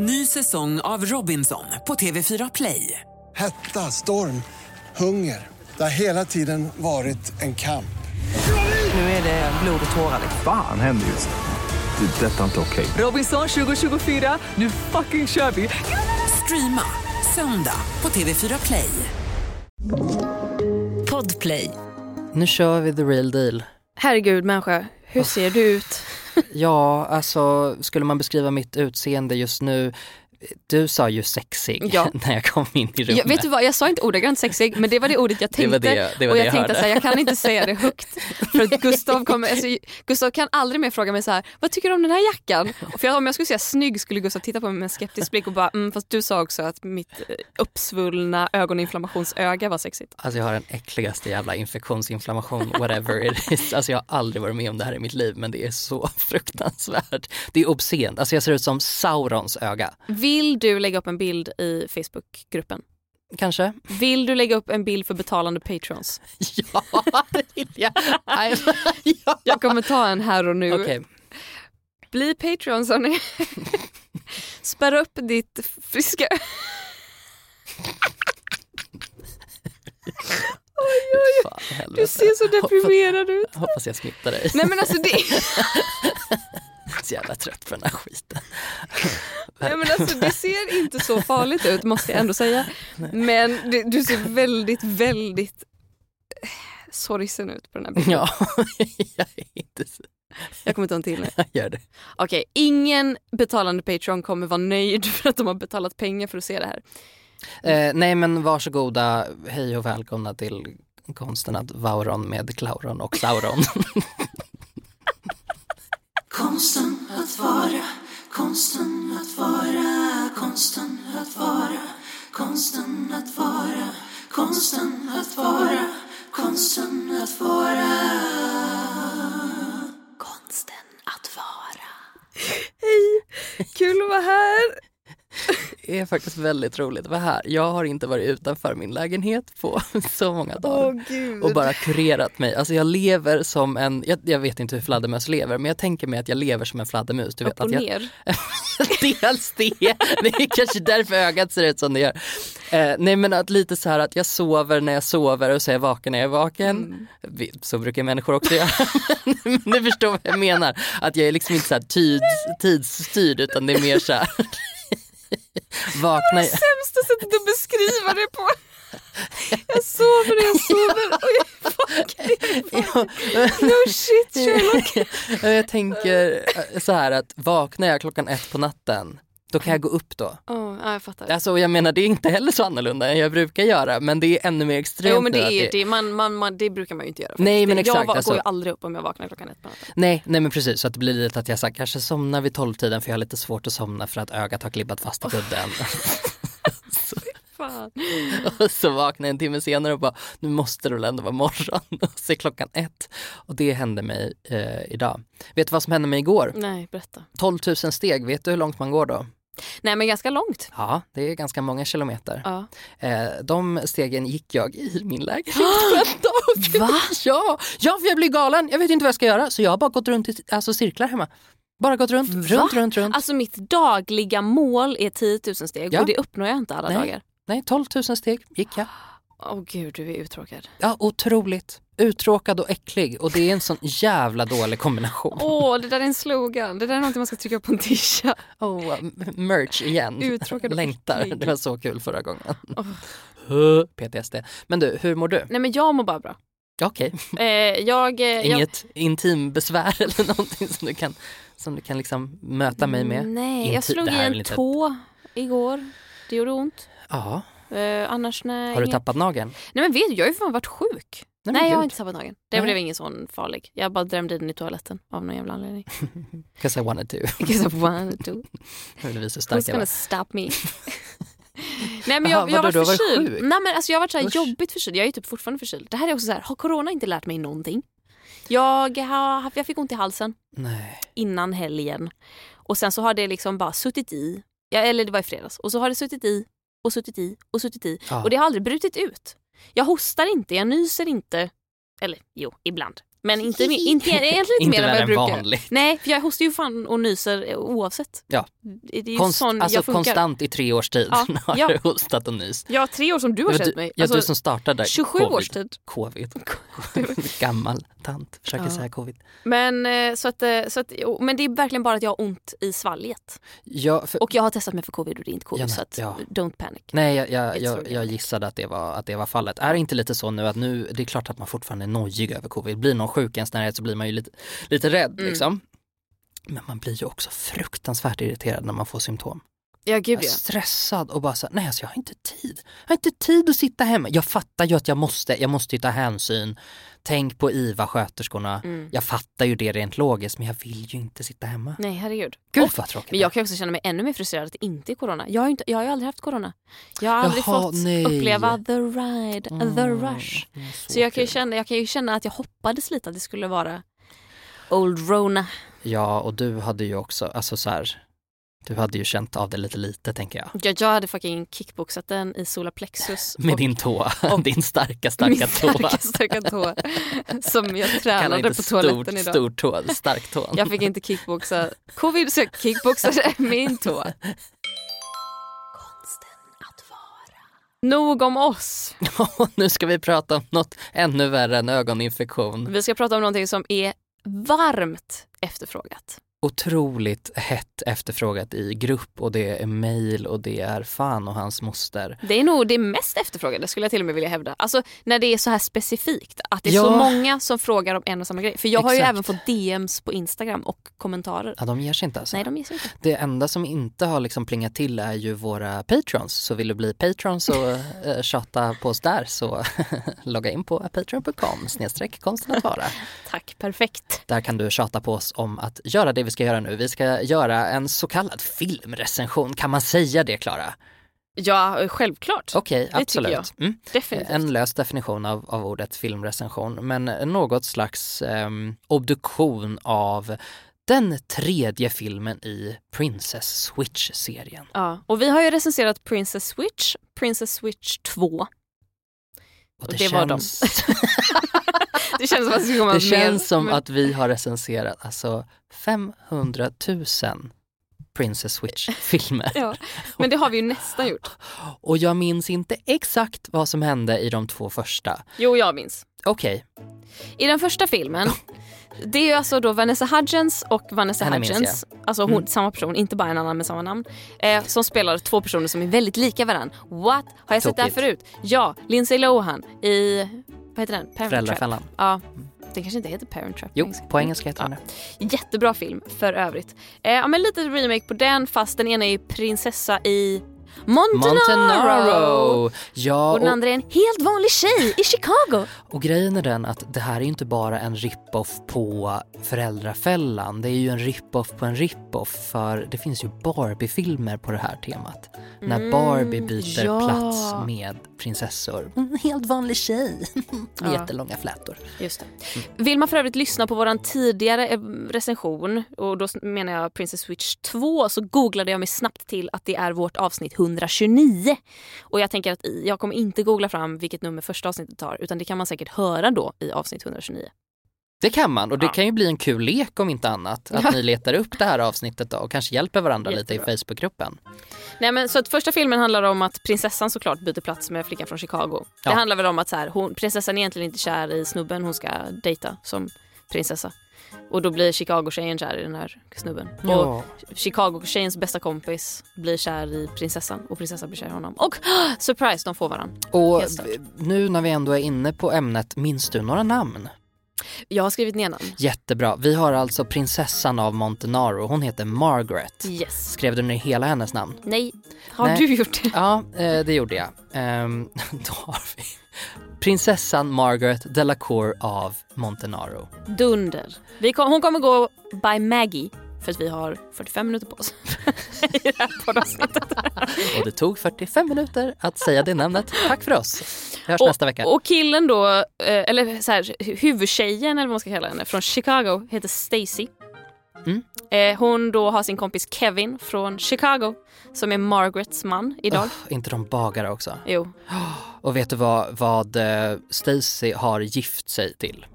Ny säsong av Robinson på TV4 Play. Hetta, storm, hunger. Det har hela tiden varit en kamp. Nu är det blod och tårar. Fan händer just nu. Det. är Detta är inte okej. Robinson 2024, nu fucking kör vi! Streama söndag på TV4 Play. Podplay. Nu kör vi the real deal. Herregud människa, hur ser du ut? Ja, alltså skulle man beskriva mitt utseende just nu du sa ju sexig Ja. när jag kom in i rummet. Jag, vet du vad, jag sa inte ordagrant sexig men det var det ordet jag Det tänkte. var det- det var och det jag jag tänkte här, jag kan inte säga det högt. För att Gustav, kommer, alltså, Gustav kan aldrig mer fråga mig så här, vad tycker du om den här jackan? Och för jag, om jag skulle säga snygg skulle Gustav titta på mig med en skeptisk blick och bara, mm, fast du sa också att mitt eh, uppsvullna ögoninflammationsöga var sexigt. Alltså jag har den äckligaste jävla infektionsinflammation, whatever it is. Alltså jag har aldrig varit med om det här i mitt liv men det är så fruktansvärt. Det är obscent, alltså jag ser ut som Saurons öga. Vill du lägga upp en bild i Facebookgruppen? Kanske? Vill du lägga upp en bild för betalande patrons? Ja, det vill jag. Ja. Jag kommer ta en här och nu. Okej, Bli Patreons hörni. Spärra upp ditt friska... fan i helvete. Du ser så deprimerad ut. Hoppas jag smittar dig. Nej men alltså det, Så jävla trött på den här skiten. nej, men alltså det ser inte så farligt ut måste jag ändå säga. Men det, du ser väldigt, väldigt eh, sorgsen ut på den här bilden. Ja, jag är inte så... Jag kommer ta en till nu. Jag gör det. Okej, ingen betalande Patreon kommer vara nöjd för att de har betalat pengar för att se det här. Eh, nej men varsågoda, hej och välkomna till konsten att Vauron med Klauron och Sauron. Konsten att vara, konsten att vara, konsten att vara, konsten att vara, konsten att vara, konsten att vara. Konsten att vara. Kul att vara här! Det är faktiskt väldigt roligt att vara här. Jag har inte varit utanför min lägenhet på så många dagar. gud. och bara kurerat mig. Alltså jag lever som en, jag, jag vet inte hur fladdermöss lever, men jag tänker mig att jag lever som en fladdermus. Du vet Upp och att jag, ner. Dels det, det är kanske därför ögat ser ut som det gör. Eh, nej men att lite så här att jag sover när jag sover och så är jag vaken när jag är vaken. Vi- Så brukar människor också göra. men du förstår vad jag menar. Att jag är liksom inte så här tids, tidsstyrd utan det är mer så här. Vakna, Sämsta sättet att beskriva det på. Jag sover när jag sover och jag vaken. No shit Sherlock. Ja, jag tänker så här att vaknar jag klockan ett på natten, då kan jag gå upp då. Oh, ja, jag fattar. Alltså jag menar det är inte heller så annorlunda än jag brukar göra men det är ännu mer extremt Jo men det, är, det, man, man, man, det brukar man ju inte göra. Nej, men exakt, Jag va- alltså- går ju aldrig upp om jag vaknar klockan ett på natten. Nej, nej men precis så att det blir lite att jag så här, kanske somnar vid tolvtiden för jag har lite svårt att somna för att ögat har klibbat fast i kudden. Fan. och så vaknar jag en timme senare och bara nu måste det väl ändå vara morgon och så är klockan ett. Och det hände mig eh, idag. Vet du vad som hände mig igår? Nej, berätta. 12 000 steg, vet du hur långt man går då? Nej men ganska långt. Ja, det är ganska många kilometer. Ja. Eh, de stegen gick jag i min lägenhet. Va? Ja, ja, för jag blir galen. Jag vet inte vad jag ska göra så jag har bara gått runt i alltså, cirklar hemma. Bara gått runt, runt, runt, runt. Alltså mitt dagliga mål är 10 000 steg Ja. och det uppnår jag inte alla Nej. dagar. Nej, 12 000 steg gick jag. Åh gud, du är uttråkad. Ja, otroligt. Uttråkad och äcklig och det är en sån jävla dålig kombination. Åh, det där är en slogan. Det där är någonting man ska trycka på en tisha. Oh, merch igen. Uttråkad och Längtar. äcklig. Det var så kul förra gången. Oh. PTSD. Men du, hur mår du? Nej men jag mår bara bra. Okej, Eh, jag, eh, jag, inget intimbesvär eller någonting som du kan, som du kan liksom möta mig med? Nej, jag Inti- slog det i en tå igår. Det gjorde ont. Ja, Eh, annars nej. har du inget- tappat nageln? Nej men vet du, jag har ju fan varit sjuk. Men Nej, jag har inte tappat nageln. Det Nej. blev ingen sån farlig. Jag bara drämde i den i toaletten av någon jävla anledning. 'Cause I wanted to. Because I wanted to. Jag ville visa Who's stark jag gonna var. stop me? Nej men jag, jag har varit varit förkyld. sjuk? Nej men alltså jag har varit så här Usch. jobbigt förkyld. Jag är typ fortfarande förkyld. Det här är också så här, har corona inte lärt mig någonting? Jag, har, jag fick ont i halsen Nej. innan helgen. Och sen så har det liksom bara suttit i. Ja, eller det var i fredags. Och så har det suttit i och suttit i och suttit i. Ja. Och det har aldrig brutit ut. Jag hostar inte, jag nyser inte. Eller jo, ibland. Men inte, inte, egentligen inte, Inte mer än vad jag brukar. vanligt. Nej, för jag hostar ju fan och nyser oavsett. Ja. Det är Konst, sån alltså konstant i tre års tid Ja, har ja. du hostat och nyst. Jag har tre år som du har känt mig. ja, Alltså, du som startade 27 covid. års tid. Covid. Gammal tant försöker Ja. säga covid. Men, eh, så att, eh, så att, men det är verkligen bara att jag har ont i svalget. Ja, för, Och jag har testat mig för covid och det är inte covid. Ja, men- så att, ja. don't panic. nej, jag, jag, jag, jag gissade att det, var, att det var fallet. Är det inte lite så nu att nu, det är klart att man fortfarande är nojig över covid. Blir någon sjuk i ens närhet så blir man ju lite, lite rädd Mm. liksom. Men man blir ju också fruktansvärt irriterad när man får symptom. Ja, gud Jag är stressad och bara så nej alltså jag har inte tid. Jag har inte tid att sitta hemma. Jag fattar ju att jag måste, jag måste ju ta hänsyn. Tänk på IVA, sköterskorna. Mm. Jag fattar ju det rent logiskt men jag vill ju inte sitta hemma. Nej, herregud. Gud Och- vad tråkigt. Men jag kan också känna mig ännu mer frustrerad att det inte är corona. Jag har ju, inte, jag har ju aldrig haft corona. Jag har aldrig Jaha, fått nej. uppleva the ride, the Mm, rush. det är Så jag kan, känna, jag kan ju känna att jag hoppades lite att det skulle vara Old Rona. Ja och du hade ju också, alltså så här, du hade ju känt av det lite lite tänker jag. Jag, jag hade fucking kickboxat den i solarplexus. Med och din tå, och- din starka min starka tå. starka, starka tå. Som jag tränade på toaletten idag. stor tå, stark tå. Jag fick inte kickboxa covid så jag kickboxade min tå. Nog om oss. Nu ska vi prata om något ännu värre än ögoninfektion. Vi ska prata om någonting som är varmt efterfrågat. Otroligt hett efterfrågat i grupp och det är mail och det är fan och hans moster. Det är nog det mest efterfrågade skulle jag till och med vilja hävda. Alltså när det är så här specifikt. Att det är så Ja. många som frågar om en och samma grej. För jag har ju Exakt. även fått DMs på Instagram och kommentarer. Ja, de ger sig inte alltså. Nej de ger sig inte. Det enda som inte har liksom plingat till är ju våra patrons. Så vill du bli patrons och äh, tjata på oss där så logga in på patreon.com snedstreck konsten att vara. Tack, perfekt. Där kan du tjata på oss om att göra det vi ska göra nu. Vi ska göra en så kallad filmrecension. Kan man säga det Klara? Ja, självklart. Okej, tycker absolut. Mm. En lös definition av, av ordet filmrecension, men något slags ehm, obduktion av den tredje filmen i Princess Switch-serien. Ja. Och vi har ju recenserat Princess Switch, Princess Switch 2. Och det var de. Det känns som att det det känns som men- att vi har recenserat alltså 500 000 Princess Switch-filmer. Ja, men det har vi ju nästan gjort. Och jag minns inte exakt vad som hände i de två första. Jo, jag minns. Okej, I den första filmen, det är ju alltså då Vanessa Hudgens och Vanessa Henne Hudgens, alltså hon, Mm. samma person, inte bara en annan med samma namn, eh, som spelar två personer som är väldigt lika varandra. What? Har jag sett det här Tokigt. förut? Ja, Lindsay Lohan i, vad heter den? Parent Trap. Föräldrafällan. Ja, den kanske inte heter Parent Trap. Jo, på engelska heter den det. Jättebra film för övrigt. Eh, ja, men lite remake på den fast den ena är ju prinsessa i Montenaro. Montenaro! Ja, Och den och, andra är en helt vanlig tjej i Chicago. och grejen är den att det här är inte bara en rip-off på Föräldrafällan. Det är ju en rip-off på en rip-off för det finns ju Barbie-filmer på det här temat. När Mm, Barbie byter ja. plats med prinsessor. En helt vanlig tjej med Ja. jättelånga flätor. Just det. Vill man för övrigt lyssna på våran tidigare eh, recension, och då menar jag Princess Switch 2, så googlade jag mig snabbt till att det är vårt avsnitt 129. Och jag tänker att jag kommer inte googla fram vilket nummer första avsnittet tar, utan det kan man säkert höra då i avsnitt 129. Det kan man och det Ja. kan ju bli en kul lek om inte annat. Att Ja. ni letar upp det här avsnittet då och kanske hjälper varandra lite i Jättebra. Facebookgruppen. Nej, men, så att första filmen handlar om att prinsessan såklart byter plats med flickan från Chicago. Ja. Det handlar väl om att så här, hon, prinsessan är egentligen inte kär i snubben hon ska dejta som prinsessa. Och då blir Chicago-tjejen kär i den här snubben. Och Chicago-tjejens bästa kompis blir kär i prinsessan och prinsessan blir kär i honom. Och surprise, de får varandra. Och nu när vi ändå är inne på ämnet, minns du några namn? Jag har skrivit ner namn. Jättebra. Vi har alltså prinsessan av Montenaro, hon heter Margaret. Yes. Skrev du ner hela hennes namn? Nej. Har Nej. du gjort det? Ja, eh, det gjorde jag. Ehm, då har vi prinsessan Margaret Delacour av Montenaro. Dunder. Kom, hon kommer gå by Maggie för att vi har 45 minuter på oss i det här poddavsnittet. Och det tog 45 minuter att säga det namnet. Tack för oss. Vi hörs Och- nästa vecka. Och killen då, eh, eller så här, hu- huvudtjejen eller vad man ska kalla henne, från Chicago heter Stacy. Mm. Eh, Hon då har sin kompis Kevin från Chicago som är Margarets man idag. Ugh, inte de bagare också. Jo. Och vet du vad, vad eh, Stacy har gift sig till?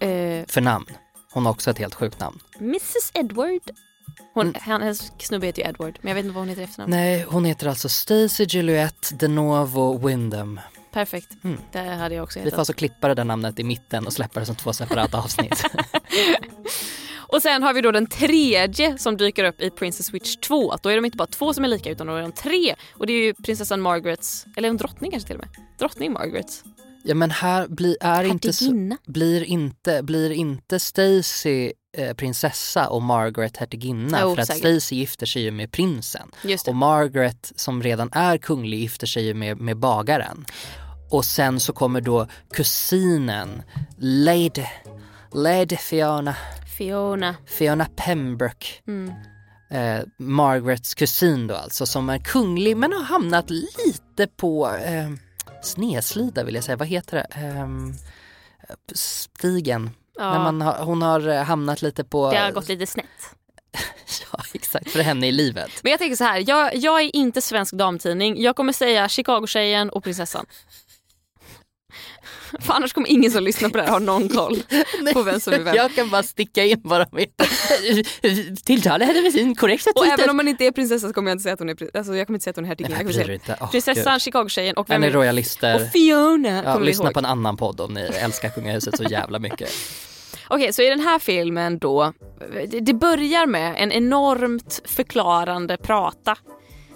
Eh, för namn. Hon har också ett helt sjukt namn. Mrs Edward. Hon, han, hennes snubbe heter ju Edward men jag vet inte vad hon heter efternamn. Nej, hon heter alltså Stacy Juliette DeNovo Wyndham. Perfekt. Mm. Det hade jag också Vi får hetat. alltså klippa det där namnet i mitten och släppa det som två separata avsnitt. Och sen har vi då den tredje som dyker upp i Princess Switch 2. Att då är de inte bara två som är lika utan då är de tre. Och det är ju prinsessan Margarets, eller en drottning kanske till och med. Drottning Margaret. ja men här blir, är inte så, blir inte, blir inte Stacy eh, prinsessa och Margaret hertiginna Jo, för att. Stacy gifter sig ju med prinsen. Och Margaret som redan är kunglig gifter sig ju med, med bagaren. Och sen så kommer då kusinen Lady, Lady Fiona, Fiona. Fiona Pembroke. Mm. Eh, Margarets kusin då alltså som är kunglig men har hamnat lite på eh, sneslida vill jag säga, vad heter det? Eh, stigen. Ja, När man har, hon har eh, hamnat lite på... det har gått lite snett. Ja exakt, för henne i livet. Men jag tänker så här, jag, jag är inte svensk damtidning. Jag kommer säga Chicago-tjejen och prinsessan. För annars kommer ingen som lyssnar på det här ha någon koll på vem som är vem. Jag kan bara sticka in bara med tilltala henne med sin korrekta Och titel. även om man inte är prinsessa så kommer jag inte säga att hon är, pri- alltså, jag kommer inte säga att hon är hertiginna. Nej, Jag kommer bryr dig säga inte. Åh, prinsessan. Chicago-tjejen och vem är royalister? Och Fiona Ja, lyssna ihåg. på en annan podd om ni älskar kungahuset så jävla mycket. Okej, så i den här filmen då, det börjar med en enormt förklarande prata.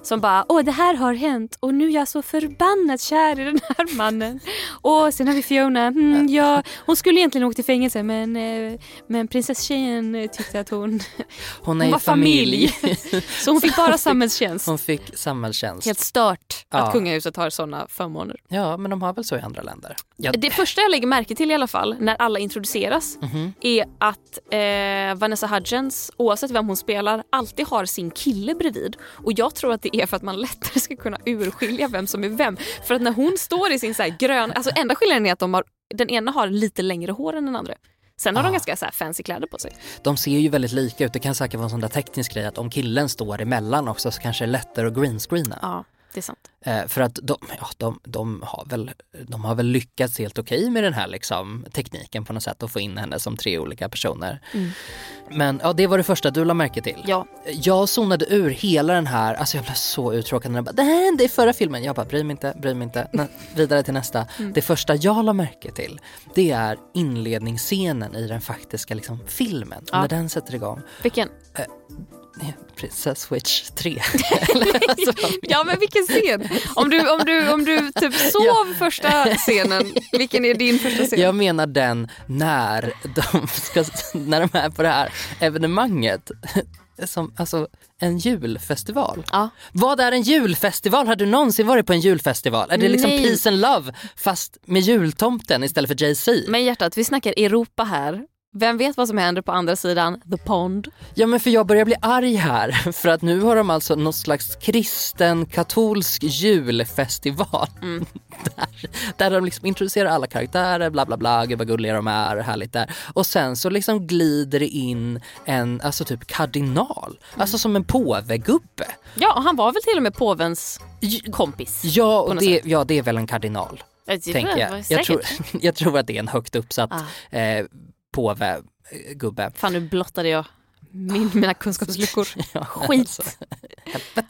Som bara, åh det här har hänt och nu är jag så förbannat kär i den här mannen. Och sen har vi Fiona, mm, ja, hon skulle egentligen åka till fängelse men, eh, men prinsesstjejen eh, tyckte att hon, Hon är hon var familj. familj. så hon fick bara samhällstjänst. Hon fick samhällstjänst. Helt stört Ja. att kungahuset har sådana förmåner. Ja, men de har väl så i andra länder. Ja, Det första jag lägger märke till i alla fall när alla introduceras Mhm. är att eh, Vanessa Hudgens, oavsett vem hon spelar, alltid har sin kille bredvid. Och jag tror att det är för att man lättare ska kunna urskilja vem som är vem. För att när hon står i sin så här grön, alltså enda skillnaden är att de har, den ena har lite längre hår än den andra. Sen har de Ah. ganska så fancy kläder på sig. De ser ju väldigt lika ut. Det kan säkert vara en sån där teknisk grej att om killen står emellan också så kanske det är lättare att greenscreena. Ja, det är sant. Eh, för att de, ja, de, de, har väl, de har väl lyckats helt okej med den här liksom, tekniken på något sätt att få in henne som tre olika personer. Mm. Men ja, det var det första du la märke till. Ja. Jag zonade ur hela den här, alltså jag blev så uttråkad när jag bara det här hände i förra filmen. Jag bara bry mig inte, bry mig inte. Nä, vidare till nästa. Mm. Det första jag la märke till det är inledningsscenen i den faktiska liksom, filmen. Ja. När den sätter igång. Vilken? Princess Switch 3. Eller, alltså, Ja men vilken scen? Om du, om du, om du typ sov första scenen, vilken är din första scen? Jag menar den när de, ska, när de är på det här evenemanget. Som, alltså en julfestival. Ja. Vad är en julfestival? Har du någonsin varit på en julfestival? Är det liksom Nej. peace and love fast med jultomten istället för Jay-Z? Men hjärtat, vi snackar Europa här. Vem vet vad som händer på andra sidan the pond? Ja men för jag börjar bli arg här för att nu har de alltså något slags kristen katolsk julfestival. Där, där de liksom introducerar alla karaktärer, bla bla bla, gud vad gulliga de är, härligt där. Och sen så liksom glider det in en, alltså typ kardinal, alltså som en påvegubbe. Ja, och han var väl till och med påvens kompis. Ja, och det, ja, det är väl en kardinal, tänker jag. Jag tror, jag tror att det är en högt uppsatt Ah. eh, påvegubbe. Fan nu blottade jag min, mina kunskapsluckor. Ja, Skit. alltså,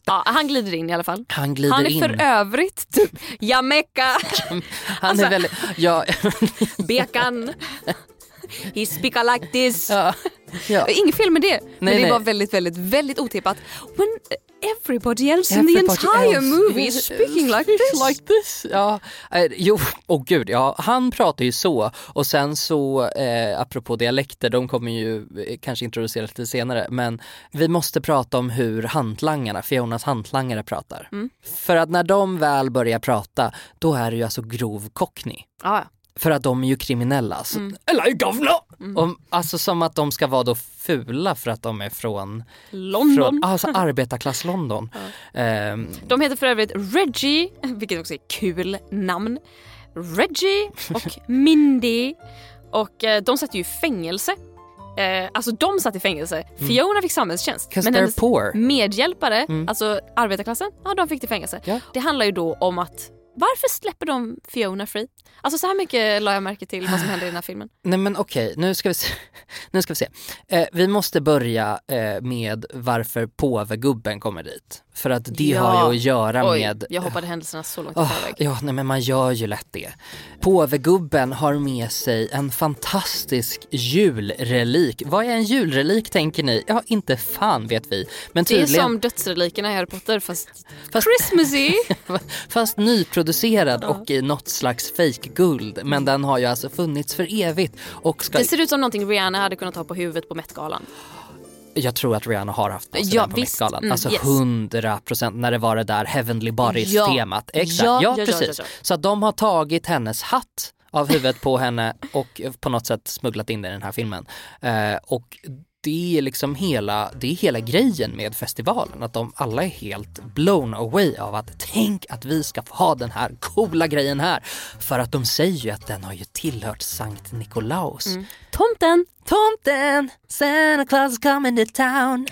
Ja, han glider in i alla fall. han glider Han är in. för övrigt typ Jamaica, Han Alltså- är väldigt, ja, bekan. He speak like this. ja, ja. Inget fel med det. men det nej. bara väldigt, väldigt, väldigt otippat. When everybody else in Everybody the entire else movie is speaking like this. Like this. Ja, eh, jo, åh gud, ja, han pratar ju så och sen så, eh, apropå dialekter, de kommer ju eh, kanske introduceras lite senare, men vi måste prata om hur hantlangarna, Fionas hantlangare pratar. Mm. För att när de väl börjar prata, då är det ju alltså grov cockney. Ja. För att de är ju kriminella. Alltså. Mm. Eller governor! Och, alltså som att de ska vara då fula för att de är från, London. från alltså arbetarklass London. Ehm, De heter för övrigt Reggie, vilket också är kul namn. Reggie och Mindy. Och eh, de satt ju i fängelse. Eh, alltså de satt i fängelse. Fiona fick samhällstjänst. Mm. Men hennes poor. medhjälpare, Mm. alltså arbetarklassen, ja de fick till fängelse. Ja. Det handlar ju då om att Varför släpper de Fiona fri? Alltså så här mycket la jag märke till vad som händer i den här filmen. Nej men okej, nu ska vi se. Nu ska vi, se. Eh, vi måste börja eh, med varför påvegubben kommer dit. För att det Ja. har ju att göra Oj, med jag hoppade händelserna så långt i Åh, förväg. ja, nej men man gör ju lätt det. Påvegubben har med sig en fantastisk julrelik. Vad är en julrelik tänker ni? Ja, inte fan vet vi. Men Det är tydligen, som dödsrelikerna i Harry Potter fast, Fast- Christmassy. fast nyproducerad och i något slags fake-guld. Men den har ju alltså funnits för evigt och ska... Det ser ut som någonting Rihanna hade kunnat ha på huvudet på Met-galan. Jag tror att Rihanna har haft på sig Ja, den på visst. Met-galan. Mm, Alltså yes. 100 procent när det var det där Heavenly Bodies-temat. Ja. Exakt, Ja, ja, precis. Så att de har tagit hennes hatt av huvudet på henne och på något sätt smugglat in den i den här filmen. Eh, och det är liksom hela, det är hela grejen med festivalen, att de alla är helt blown away av att tänk att vi ska få ha den här coola grejen här. För att de säger ju att den har ju tillhört Sankt Nikolaus. Tomten. Tomten, Santa Claus coming to town.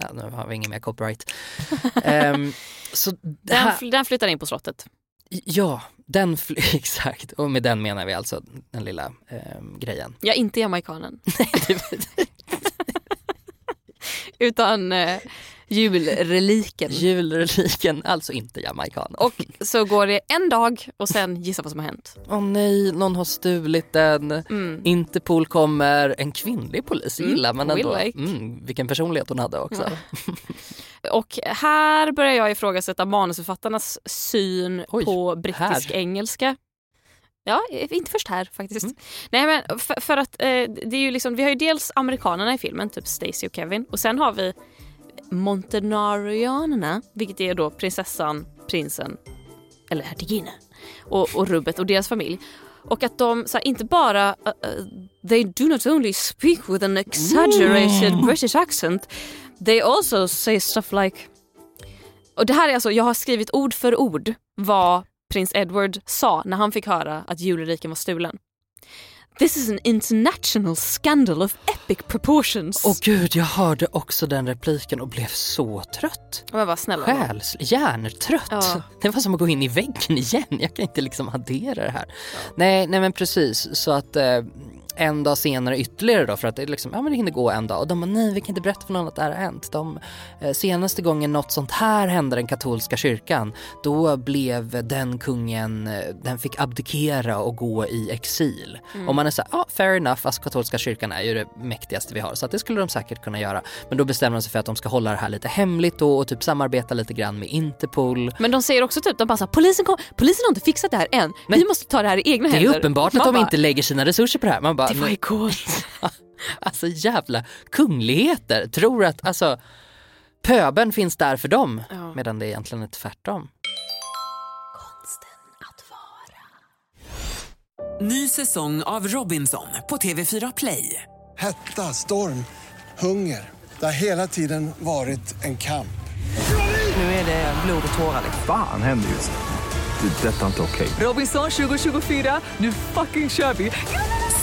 Ja, nu har vi ingen mer copyright. Ehm, så Den, här, fl- den flyttar in på slottet. ja, den, exakt. Och med den menar vi alltså den lilla ehm, grejen. Ja, inte jamaikanen. Utan eh, julreliken. Julreliken, alltså inte jamaican. Och så går det en dag och sen gissa vad som har hänt. Åh nej, någon har stulit den. Mm. Interpol kommer, en kvinnlig polis Mm, gillar man ändå. like. Mm, vilken personlighet hon hade också. Och här börjar jag ifrågasätta manusförfattarnas syn Oj, på brittisk här. engelska. Ja, inte först här faktiskt. Mm. Nej men för, för att eh, det är ju liksom, vi har ju dels amerikanerna i filmen, typ Stacy och Kevin. Och sen har vi Montenarianerna, vilket är då prinsessan, prinsen, eller hertiginnen och, och rubbet och deras familj. Och att de så här, inte bara, uh, uh, they do not only speak with an exaggerated British accent, they also say stuff like och det här är alltså, jag har skrivit ord för ord vad prins Edward sa när han fick höra att julriken var stulen. This is an international scandal of epic proportions. Åh gud, jag hörde också den repliken och blev så trött. och jag var snälla. Själs, hjärntrött. Ja. Det var som att gå in i väggen igen. Jag kan inte liksom addera det här. Nej, nej men precis. Så att eh, en dag senare ytterligare då för att det, liksom, ja, men det hinner gå en dag och de bara nej vi kan inte berätta för någon att det här har hänt. De, eh, senaste gången något sånt här hände den katolska kyrkan då blev den kungen, eh, den fick abdikera och gå i exil. Och man är såhär, ja fair enough, alltså katolska kyrkan är ju det mäktigaste vi har så att det skulle de säkert kunna göra. Men då bestämmer de sig för att de ska hålla det här lite hemligt då och typ samarbeta lite grann med Interpol. Men de säger också typ, de bara så här, polisen, kom, polisen har inte fixat det här än. Nej. Vi måste ta det här i egna Det är händer. uppenbart att Man de bara, inte lägger sina resurser på det här. Man bara, Det var nej. igår. Alltså jävla kungligheter. Tror att alltså pöben finns där för dem. Ja. Medan det egentligen är tvärtom. Konsten att vara. Ny säsong av Robinson på TV4 Play. Hetta, storm, hunger. Det har hela tiden varit en kamp. Nu är det blod och tårar. liksom. Fan händer just. Det. är Detta är inte okej. Robinson 2024, nu fucking kör vi!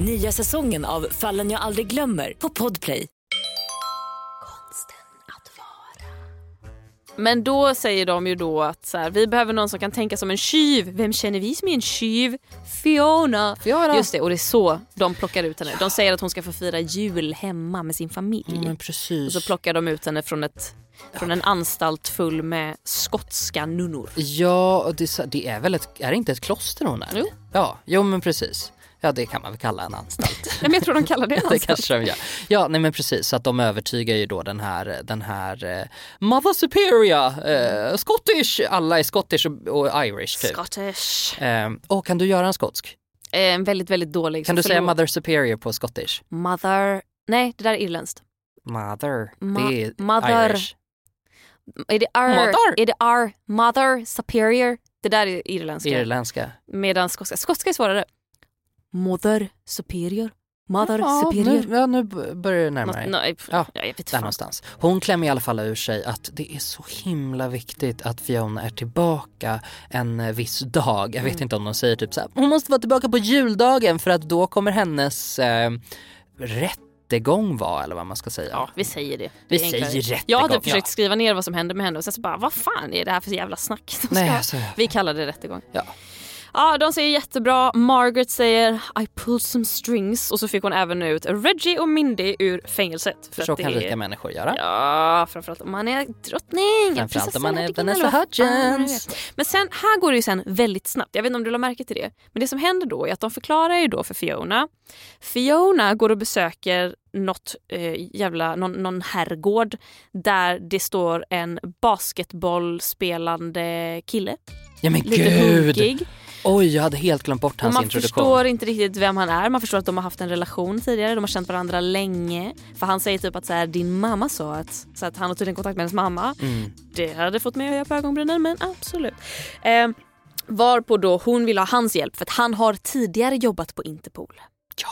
Nya säsongen av Fallen jag aldrig glömmer på Podplay. Konsten att vara. Men då säger de ju då att så här, vi behöver någon som kan tänka som en tjuv. Vem känner vi som är en tjuv? Fiona. Fiona. Just det, och det är så de plockar ut henne. De säger att hon ska få fira jul hemma med sin familj. Men Och så plockar de ut henne från, ett, från en anstalt full med skotska nunnor. Ja, och det, det är väl ett, är det inte ett kloster hon är? Jo. Ja, jo men precis. Ja det kan man väl kalla en anstalt. Nej, men jag tror de kallar det en det anstalt. kanske de gör. Ja nej men precis, så att de övertygar ju då den här, den här eh, Mother Superior, eh, Scottish, alla är Scottish och, och Irish typ. Scottish. Eh, och kan du göra en skotsk? En väldigt, väldigt dålig. Kan du säga. Mother Superior på Scottish? Mother... Nej, det där är irländskt. Mother, Ma- det är mother. Irish. Är det R? Mother? Är det R? Mother superior? Det där är irländska. Irländska. Medan skotska, skotska är svårare. Mother superior. Mother Ja, superior. nu, ja, nu börjar det närma dig. Nej, Ja, jag vet Där någonstans. Hon klämmer i alla fall ur sig att det är så himla viktigt att Fiona är tillbaka en eh, viss dag. Jag vet Mm. inte om de säger typ så här, hon måste vara tillbaka på juldagen för att då kommer hennes eh, rättegång vara eller vad man ska säga. Ja, vi säger det. Vi Det säger rättegång, Jag hade ja. försökt skriva ner vad som hände med henne och sen så bara, vad fan är det här för jävla snack? Nej, ska- alltså, Vi kallar det rättegång. Ja. Ja, de säger jättebra. Margaret säger I pulled some strings och så fick hon även ut Reggie och Mindy ur fängelset. för att så kan är- rika människor göra. Ja, framförallt om man är drottning. Framförallt om man är Vanessa Hudgens. Men sen, här går det ju sen väldigt snabbt. Jag vet inte om du la märke till det. Men det som händer då är att de förklarar ju då för Fiona. Fiona går och besöker något eh, jävla, någon, någon herrgård där det står en basketbollspelande kille. Ja men Lite gud! hunkig. Oj, jag hade helt glömt bort hans man introduktion. förstår inte riktigt vem han är. Man förstår att de har haft en relation tidigare. De har känt varandra länge. För han säger typ att så här, din mamma sa att... Så att han har tydligen kontakt med hennes mamma. Mm. Det hade fått mig att höja på ögonbrynen men absolut. Eh, varpå då hon vill ha hans hjälp för att han har tidigare jobbat på Interpol. Ja.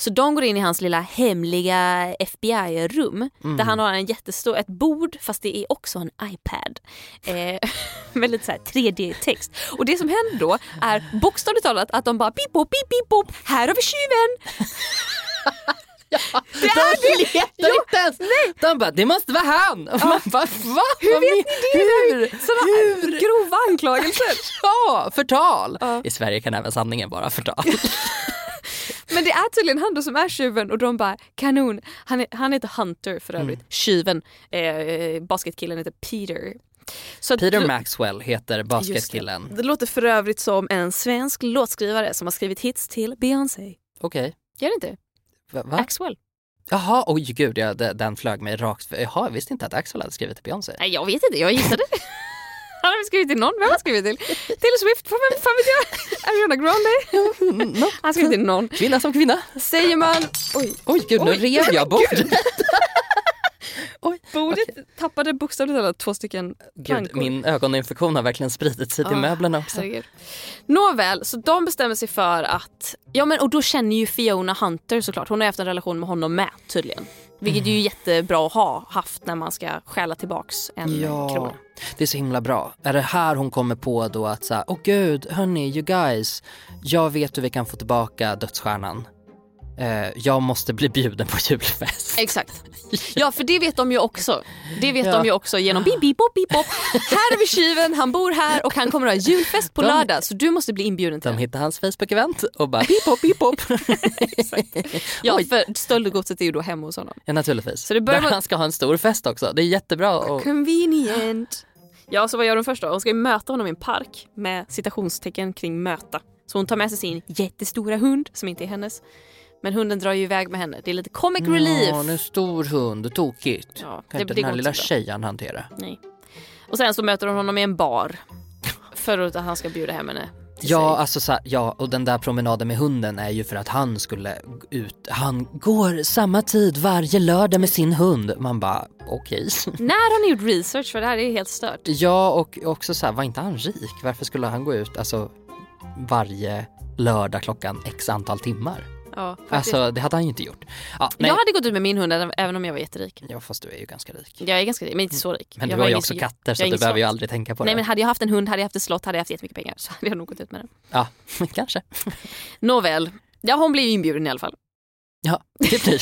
Så de går in i hans lilla hemliga FBI-rum Mm. där han har en jättestor, ett bord fast det är också en iPad. Eh, med lite så här 3D-text. Och det som händer då är bokstavligt talat att de bara pip pip pip pop, här har vi tjuven! Det är de letar inte ens! De bara, det måste vara han! Och man bara, va? Hur vet ni det? Hur? Såna Hur? grova anklagelser. Ja, förtal! Ja. I Sverige kan även sanningen vara förtal. Men det är tydligen han då som är tjuven och de bara kanon. Han, är, han heter Hunter för övrigt. Mm. Tjuven. Eh, basketkillen heter Peter. Så Peter Maxwell heter basketkillen. Det. det låter för övrigt som en svensk låtskrivare som har skrivit hits till Beyoncé. Okej. Gör det inte? Va? va? Axwell. Jaha, oj gud, ja, den flög mig rakt. Jaha, jag visste inte att Axel hade skrivit till Beyoncé. Nej jag vet inte, jag gissade. Han har skrivit till någon. Vem har han skrivit till? Taylor Swift? Vem fan vet jag? Ariana Grande? Han har skrivit till någon. Kvinna som kvinna. Säger man... Oj, Oj gud, nu rev jag bordet. bordet tappade bokstavligt talat två stycken Gud, min ögoninfektion har verkligen spridit sig till Ah, möblerna också. Herregud. Nåväl, så de bestämmer sig för att... Ja men och då känner ju Fiona Hunter såklart. Hon har haft en relation med honom med tydligen. Vilket är ju jättebra att ha haft när man ska stjäla tillbaks en Ja, krona. det är så himla bra. Är det här hon kommer på då att säga, åh gud, hörni, you guys, jag vet hur vi kan få tillbaka dödsstjärnan. Eh, jag måste bli bjuden på julfest. Exakt. Ja för det vet de ju också. Det vet Ja. de ju också genom bip bip bop bip bop. Här har vi tjuven, han bor här och han kommer att ha julfest på De- lördag så du måste bli inbjuden till De hittar hans Facebook-event och bara pip pop, pip pop. Ja Oj. för stöldgodset är ju då hemma hos honom. Ja naturligtvis. Så det börjar Där med- han ska ha en stor fest också. Det är jättebra. Och... Convenient. Ja, så vad gör hon först då? Hon ska ju möta honom i en park med citationstecken kring möta. Så hon tar med sig sin jättestora hund som inte är hennes. Men hunden drar ju iväg med henne. Det är lite comic relief. Ja, en stor hund, tokigt. Ja, kan det- inte det den här lilla tjejen hantera. Nej. Och sen så möter hon honom i en bar. För att han ska bjuda hem henne. Ja, alltså så ja, och den där promenaden med hunden är ju för att han skulle ut. Han går samma tid varje lördag med sin hund. Man bara, okej. När har ni gjort research? För det här är helt stört. Ja, och också så här, var inte han rik? Varför skulle han gå ut alltså varje lördag klockan x antal timmar? Ja. Alltså det hade han ju inte gjort. Ja, nej. jag hade gått ut med min hund även- om jag var jätterik. Ja, fast du är ju ganska rik. Jag är ganska rik, men inte så rik. Men jag du har ju också katter så du behöver ju slott. aldrig tänka på Nej det. men hade jag haft en hund, hade jag haft ett slott, hade jag haft jättemycket pengar så hade jag nog gått ut med den. Ja, kanske. Nåväl, ja hon blir ju inbjuden i alla fall. Ja, det blir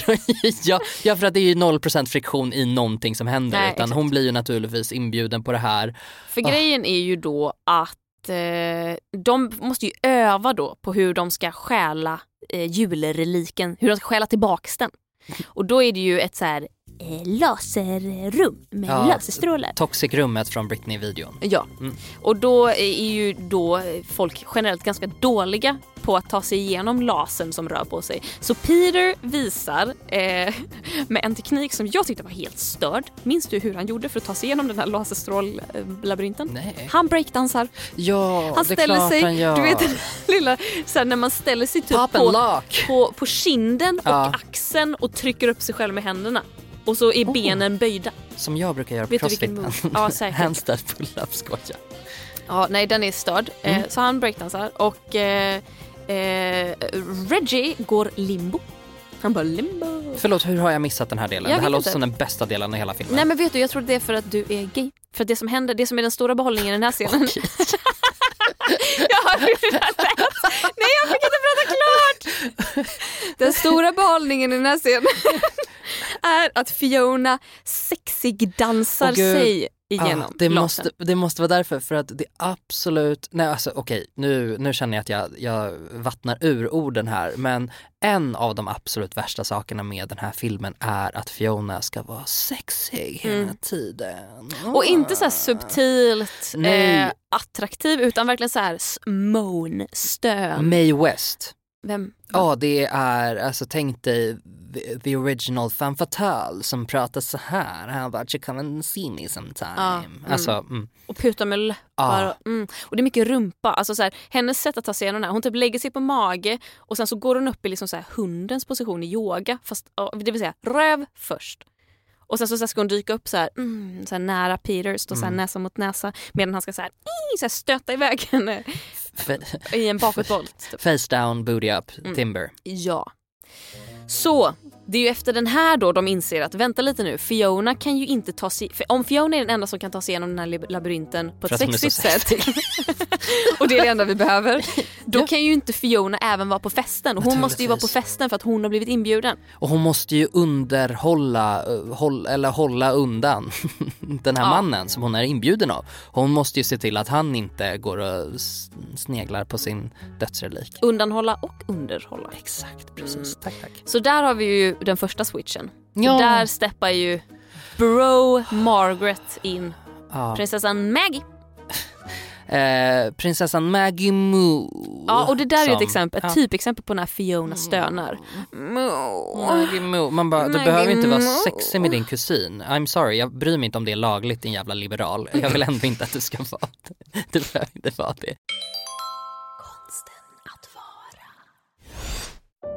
ja, ja, för att det är ju 0% friktion i någonting som händer. Nej, utan exakt. hon blir ju naturligtvis inbjuden på det här. För Ah. grejen är ju då att eh, de måste ju öva då på hur de ska stjäla eh, julreliken, hur de ska stjäla tillbaks den. Och då är det ju ett så här eh, laserrum med Ja. laserstrålar. Toxic-rummet från Britney-videon. Ja, Mm. och då är ju då folk generellt ganska dåliga på att ta sig igenom lasern som rör på sig. Så Peter visar eh, med en teknik som jag tyckte var helt störd. Minns du hur han gjorde för att ta sig igenom den här laserstrållabyrinten? Nej. Han breakdansar. Ja, Han det är ställer klart sig, han gör. du vet den lilla, så här, när man ställer sig typ på, på, på kinden Ja. och axeln och trycker upp sig själv med händerna. Och så är Oh. benen böjda. Som jag brukar göra på crossfit. Ja. Handstand pull-up skoja. Ja, nej den är störd. Mm. Eh, så han breakdansar och eh, eh, Reggie går limbo. Han bara limbo. Förlåt, hur har jag missat den här delen? Jag det här låter inte. som den bästa delen i hela filmen. Nej men vet du, jag tror det är för att du är gay. För det som händer, det som är den stora behållningen i den här scenen. Jag hörde hur det lät. Nej jag fick inte prata klart! Den stora behållningen i den här scenen är att Fiona sexig dansar Åh, Gud. sig igenom Ah, det, måste, det måste vara därför, för att det absolut, nej alltså okej, nu, nu känner jag att jag, jag vattnar ur orden här, men en av de absolut värsta sakerna med den här filmen är att Fiona ska vara sexig hela Mm. tiden. Och inte så subtilt eh, attraktiv utan verkligen så här moan, stön. Mae West. Vem? Ja, det är, alltså tänk dig the, original femme fatale som pratar så här. How about you come and see me sometime? Ja, mm. Alltså, mm. Och putar med läppar. Ja. Och, mm. och det är mycket rumpa. Alltså så här, hennes sätt att ta sig igenom det hon typ lägger sig på mage och sen så går hon upp i liksom så här hundens position i yoga. Fast, det vill säga röv först. Och sen så, så här ska hon dyka upp så här, mm, så här nära Peter, stå så här Mm. näsa mot näsa medan han ska så här, "Ii", så här stöta iväg henne i en bakåtvolt. Typ. face down, booty up, Mm. timber. Ja. Så, det är ju efter den här då de inser att vänta lite nu, Fiona kan ju inte ta sig... Om Fiona är den enda som kan ta sig igenom den här lab- labyrinten på ett sexigt sätt och det är det enda vi behöver, då kan ju inte Fiona även vara på festen. Och hon måste ju vara på festen för att hon har blivit inbjuden. Och hon måste ju underhålla, eh, håll, eller hålla undan den här Ja. mannen som hon är inbjuden av. Hon måste ju se till att han inte går och sneglar på sin dödsrelik. Undanhålla och underhålla. Exakt, precis. Tack, tack. Så där har vi ju den första switchen. Ja. Där steppar ju bro Margaret in. Ja. Prinsessan Maggie. Eh, prinsessan Maggie Moo. Ja och det där är ju ett som- exempel, ett typexempel på när Fiona stönar. Moo. Maggie Moo. Man bara, du behöver inte vara sexig med din kusin. I'm sorry, jag bryr mig inte om det är lagligt din jävla liberal. Jag vill ändå inte att du ska vara det. Du behöver inte vara det.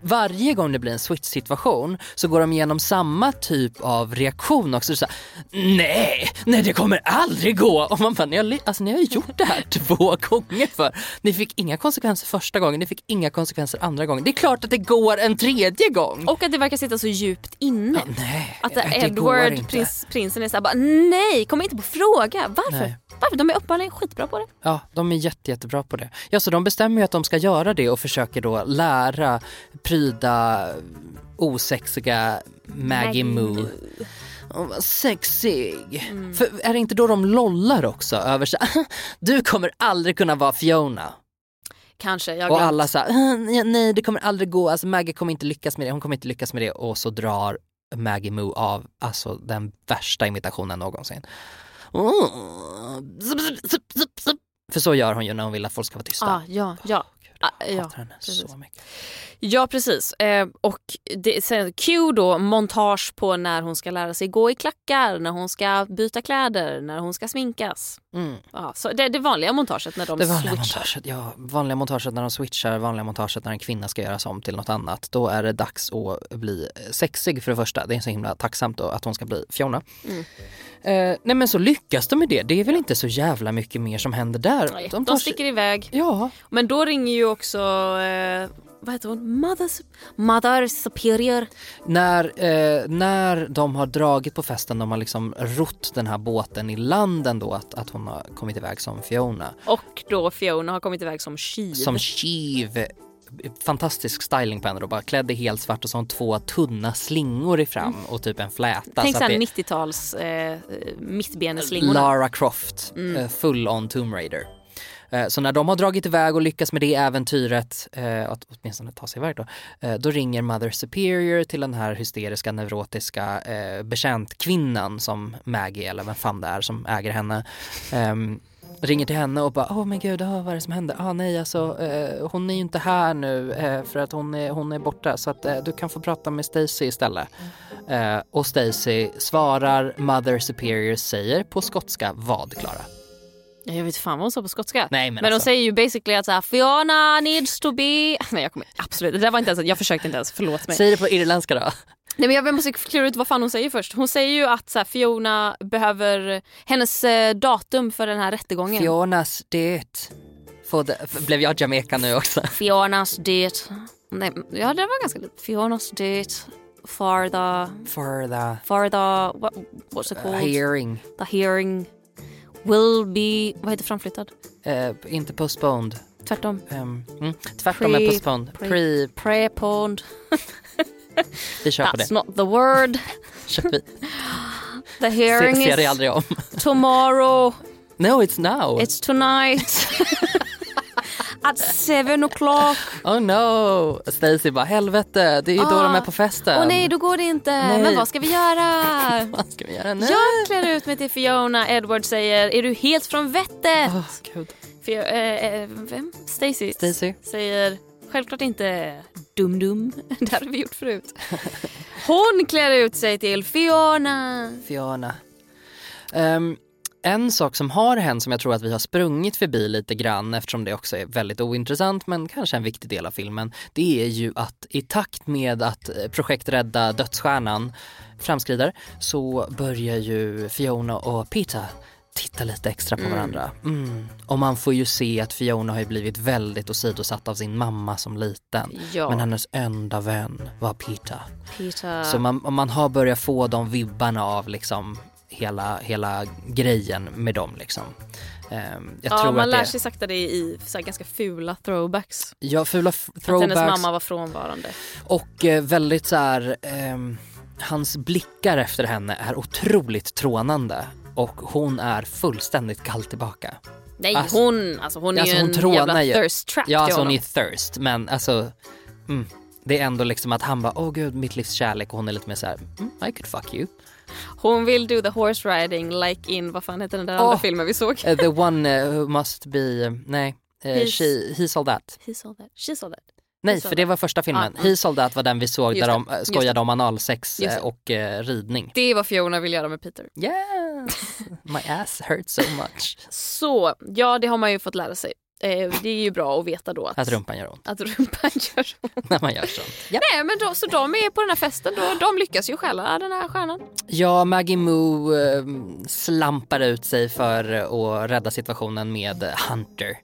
Varje gång det blir en switch-situation så går de igenom samma typ av reaktion också. Så här, nej, nej det kommer aldrig gå! Och man bara, ni har, alltså, ni har gjort det här två gånger för. Ni fick inga konsekvenser första gången, ni fick inga konsekvenser andra gången. Det är klart att det går en tredje gång! Och att det verkar sitta så djupt inne. nej, att det Edward, prins, prinsen är såhär bara nej, kom inte på fråga. Varför? Nej. Varför? De är uppenbarligen skitbra på det. Ja, de är jätte, jättebra på det. Ja, så de bestämmer ju att de ska göra det och försöker då lära pryda osexiga Maggie Moo. Åh, vad sexig. Mm. För är det inte då de lollar också över så du kommer aldrig kunna vara Fiona. Kanske, jag och alla så här, nej det kommer aldrig gå, alltså Maggie kommer inte lyckas med det, hon kommer inte lyckas med det och så drar Maggie Moo av alltså den värsta imitationen någonsin. Oh. Zup, zup, zup. För så gör hon ju när hon vill att folk ska vara tysta. Ah, ja, ja. Ah, Jag ja, hatar henne precis. så mycket. Ja precis. Eh, och det, sen Q då, montage på när hon ska lära sig gå i klackar, när hon ska byta kläder, när hon ska sminkas. Mm. Ja, så det, det vanliga montaget när de Det vanliga switchar. montaget, ja. Vanliga montaget när de switchar, vanliga montaget när en kvinna ska göras om till något annat. Då är det dags att bli sexig för det första. Det är så himla tacksamt då att hon ska bli Fiona. Mm. Eh, nej men så lyckas de med det. Det är väl inte så jävla mycket mer som händer där. Nej, de de, tar sig- sticker iväg. Ja. Men då ringer ju också, eh, vad heter hon, Mother, Mother Superior. När, eh, när de har dragit på festen, de har liksom rott den här båten i landen då att, att hon har kommit iväg som Fiona. Och då Fiona har kommit iväg som tjuv. Som tjuv. Fantastisk styling på henne då, bara klädd i helt svart och så har hon två tunna slingor i fram och typ en fläta. Mm. Tänk så såhär det- 90-tals eh, mittbeneslingorna. Lara Croft, Mm. eh, full on Tomb Raider. Eh, Så när de har dragit iväg och lyckats med det äventyret, eh, att åtminstone ta sig iväg då, eh, då ringer Mother Superior till den här hysteriska neurotiska eh, betjäntkvinnan som Maggie, eller vem fan det är som äger henne, ehm, ringer till henne och bara åh men gud, oh, vad är det som händer? Ah, nej alltså eh, hon är ju inte här nu eh, för att hon är, hon är borta så att eh, du kan få prata med Stacy istället. Eh, och Stacy svarar, Mother Superior säger på skotska vad Klara? Ja, Jag vet fan vad hon sa på skotska. Nej men, Men de alltså, säger ju basically att så här, Fiona needs to be... Nej jag kommer absolut, det där var inte ens, jag försökte inte ens, förlåt mig. säg det på irländska då. Nej men jag måste klura ut vad fan hon säger först. Hon säger ju att så här, Fiona behöver hennes eh, datum för den här rättegången. Fionas det, f- blev jag Jamaica nu också? Fionas det. Nej, ja det var ganska lite. Fionas det for the, For the for the, what, what's it called? hearing. The hearing will be, vad heter framflyttad? Eh, inte postponed. Tvärtom. Um, mm, tvärtom Pre- är postponed. pre- Pre, Preponed. vi kör på That's det. not the word. Kör vi. The Se, hearing ser det aldrig om. tomorrow. No it's now. It's tonight. At seven o'clock. Oh no. Stacy bara helvete, det är ju då Ah. de är på festen. Åh nej, då går det inte. Nej. Men vad ska vi göra? Vad ska vi göra nu? Jag klär ut mig till Fiona. Edward säger, är du helt från vettet? Gud. Fio- eh, vem? Stacy. Stacy. Säger, självklart inte dum-dum. Det har vi gjort förut. Hon klär ut sig till Fiona. Fiona. Um, en sak som har hänt som jag tror att vi har sprungit förbi lite grann eftersom det också är väldigt ointressant men kanske en viktig del av filmen. Det är ju att i takt med att eh, projekt Rädda Dödsstjärnan framskrider så börjar ju Fiona och Peter titta lite extra på varandra. Mm. Och man får ju se att Fiona har ju blivit väldigt åsidosatt av sin mamma som liten. Ja. Men hennes enda vän var Peter. Peter. Så man, man har börjat få de vibbarna av liksom hela, hela grejen med dem liksom. Jag ja, tror man att lär det, sig sakta det i så här ganska fula throwbacks. Ja, fula f- Att hennes throwbacks mamma var frånvarande. och eh, väldigt så här, ehm, hans blickar efter henne är otroligt trånande och hon är fullständigt kall tillbaka. Nej Alltså- hon, alltså hon är Alltså, ju hon en jävla ju. thirst trap Ja, alltså hon är thirst men alltså mm, det är ändå liksom att han bara åh gud mitt livs kärlek och hon är lite mer så här mm, I could fuck you. Hon vill do the horse riding like in, vad fan heter den där Åh. andra filmen vi såg? Eh, the one eh, who must be, nej, uh, He's- she, he's all that. He saw that, she saw that. Nej, för det var första filmen. Ah, He's all that var den vi såg Just där de eh, skojade om analsex eh, och eh, ridning. Det vad Fiona vill göra med Peter. Yes, my ass hurts so much. Så, ja det har man ju fått lära sig. Eh, det är ju bra att veta då att, Att rumpan gör ont att rumpan gör så. när man gör sånt. Ja, Nej men då, så de är på den här festen, då, de lyckas ju stjäla den här stjärnan. ja Maggie Moo eh, slampar ut sig för att rädda situationen med Hunter.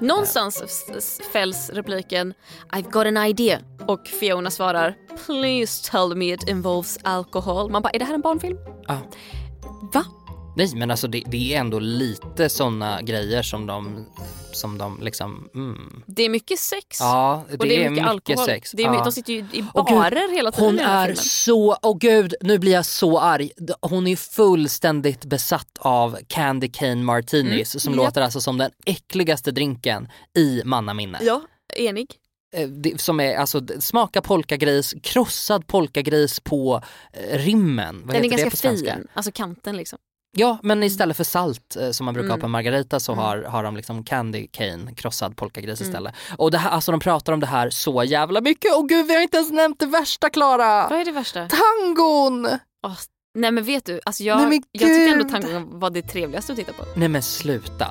Någonstans s- s- fälls repliken I've got an idea och Fiona svarar Please tell me it involves alcohol. Man bara, är det här en barnfilm? Ja. Va? Nej men alltså det, det är ändå lite såna grejer som de, som de liksom, mm. Det är mycket sex. Ja, det, och det är mycket, mycket alkohol. sex. Det är, ja. De sitter ju i barer hela tiden Hon här är så, åh gud, nu blir jag så arg. Hon är fullständigt besatt av Candy Cane Martinis som Mm. låter alltså som den äckligaste drinken i mannaminne. Ja, enig. Eh, Som är alltså smaka polkagris, krossad polkagris på eh, rimmen. Vad Den är ganska fin, alltså kanten liksom. Ja, men istället för salt eh, som man brukar ha Mm. på en margarita så Mm. har, har de liksom candy cane, krossad polkagris istället. Och det här, alltså de pratar om det här så jävla mycket. Och gud vi har inte ens nämnt det värsta Klara! Vad är det värsta? Tangon! Åh, nej men vet du, alltså jag, Nej, jag tycker ändå tangon var det trevligaste att titta på. Nej men sluta.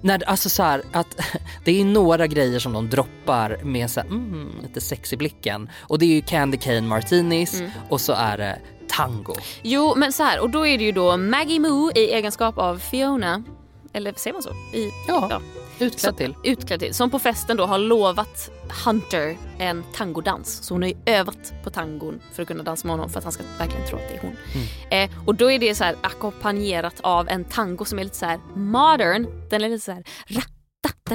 När, alltså så här, att det är några grejer som de droppar med så här, mm, lite sex i blicken. Och det är ju candy cane martinis Mm. och så är det tango. Jo men så här, och då är det ju då Maggie Moo i egenskap av Fiona, eller säger man så? I, Ja, Ja. utklädd till. Utklädd till. Som på festen då har lovat Hunter en tangodans. Så hon har ju övat på tangon för att kunna dansa med honom för att han ska verkligen tro att det är hon. Mm. Eh, och då är det så här ackompanjerat av en tango som är lite så här modern. Den är lite så här ra, da,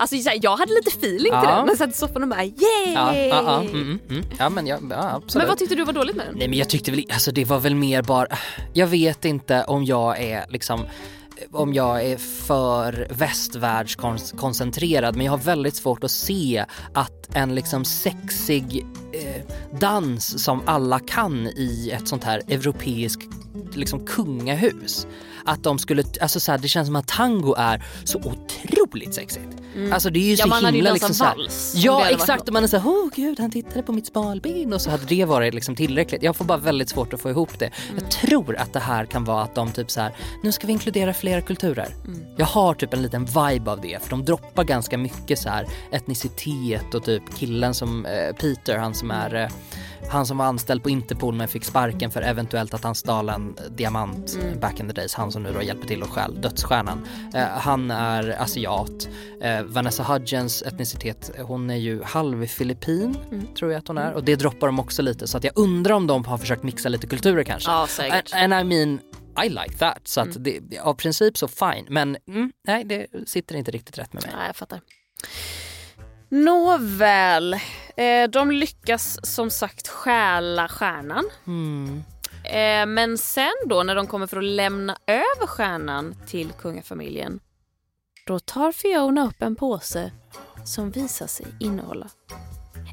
Alltså så här, jag hade lite feeling till den. Jag satt i soffan och bara yay! Ja, ja, mm, mm, mm. ja men ja, ja absolut. Men vad tyckte du var dåligt med den? Nej men jag tyckte väl, alltså det var väl mer bara, jag vet inte om jag är liksom om jag är för västvärldskoncentrerad men jag har väldigt svårt att se att en liksom sexig eh, dans som alla kan i ett sånt här europeiskt liksom kungahus att de skulle, alltså så här, det känns som att tango är så otroligt sexigt. Alltså det är ju Ja, så man hade ju himla liksom så här, vals, Ja exakt och man är såhär, åh gud han tittade på mitt smalben och så hade det varit liksom tillräckligt. Jag får bara väldigt svårt att få ihop det. Jag tror att det här kan vara att de typ så här, nu ska vi inkludera flera kulturer. Jag har typ en liten vibe av det för de droppar ganska mycket så här etnicitet och typ killen som eh, Peter, han som är eh, han som var anställd på Interpol men fick sparken för eventuellt att han stal en diamant back in the days, han som nu då hjälper till och stjäl dödsstjärnan. Eh, han är asiat. Eh, Vanessa Hudgens etnicitet, hon är ju halvfilippin tror jag att hon är och det droppar de också lite så att jag undrar om de har försökt mixa lite kulturer kanske. Ja, säkert. And, and I mean I like that så att det, av princip så fine men mm, nej det sitter inte riktigt rätt med mig. Nej, jag fattar. Nåväl, eh, de lyckas som sagt stjäla stjärnan. Mm. Eh, men sen då när de kommer för att lämna över stjärnan till kungafamiljen då tar Fiona upp en påse som visar sig innehålla